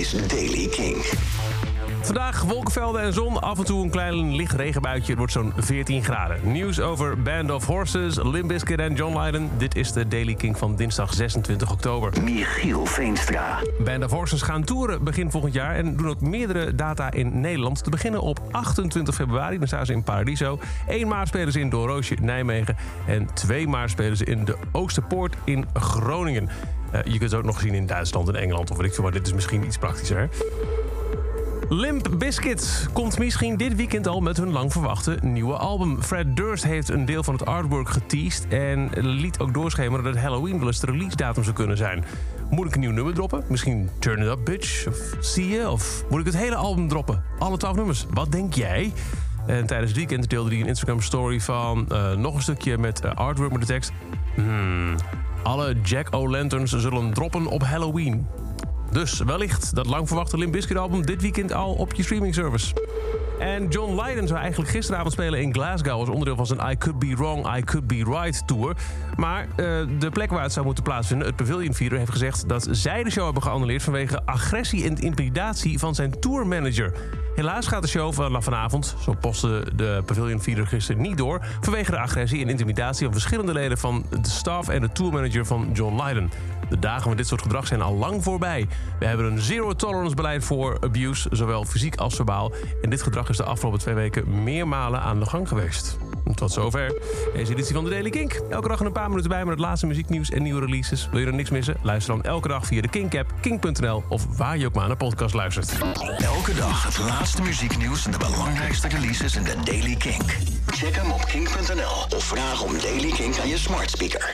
is Daily King. Vandaag wolkenvelden en zon, af en toe een klein licht regenbuitje. Het wordt zo'n 14 graden. Nieuws over Band of Horses, Limp Bizkit en John Lydon. Dit is de Daily King van dinsdag 26 oktober. Michiel Veenstra. Band of Horses gaan toeren begin volgend jaar... en doen ook meerdere data in Nederland. Te beginnen op 28 februari, dan staan ze in Paradiso. 1 maart spelen ze in Doorroosje, Nijmegen. En 2 maart spelen ze in de Oosterpoort in Groningen. Uh, je kunt het ook nog zien in Duitsland en Engeland of weet ik veel... maar dit is misschien iets praktischer. Limp Bizkit komt misschien dit weekend al met hun lang verwachte nieuwe album. Fred Durst heeft een deel van het artwork geteased... en liet ook doorschemeren dat Halloween wel eens de release datum zou kunnen zijn. Moet ik een nieuw nummer droppen? Misschien Turn It Up Bitch? Of zie je? Of moet ik het hele album droppen? Alle twaalf nummers. Wat denk jij? En tijdens het weekend deelde hij een Instagram story van uh, nog een stukje met uh, artwork met de tekst... Hmm, alle Jack O'Lanterns zullen droppen op Halloween. Dus wellicht dat lang verwachte Limp Bizkit album dit weekend al op je streaming service. En John Lydon zou eigenlijk gisteravond spelen in Glasgow... als onderdeel van zijn I Could Be Wrong, I Could Be Right tour. Maar uh, de plek waar het zou moeten plaatsvinden, het Pavilion Theater... heeft gezegd dat zij de show hebben geannuleerd... vanwege agressie en intimidatie van zijn tourmanager. Helaas gaat de show van vanavond, zo postte de Pavilion Theater gisteren niet door... vanwege de agressie en intimidatie van verschillende leden van de staff... en de tourmanager van John Lydon. De dagen van dit soort gedrag zijn al lang voorbij. We hebben een zero-tolerance beleid voor abuse, zowel fysiek als verbaal. En dit gedrag is de afgelopen twee weken meermalen aan de gang geweest. Tot zover deze editie van de Daily Kink. Elke dag een paar minuten bij met het laatste muzieknieuws en nieuwe releases. Wil je er niks missen? Luister dan elke dag via de Kink-app, kink.nl... of waar je ook maar naar podcast luistert. Elke dag het laatste muzieknieuws en de belangrijkste releases in de Daily Kink. Check hem op kink.nl of vraag om Daily Kink aan je smart speaker.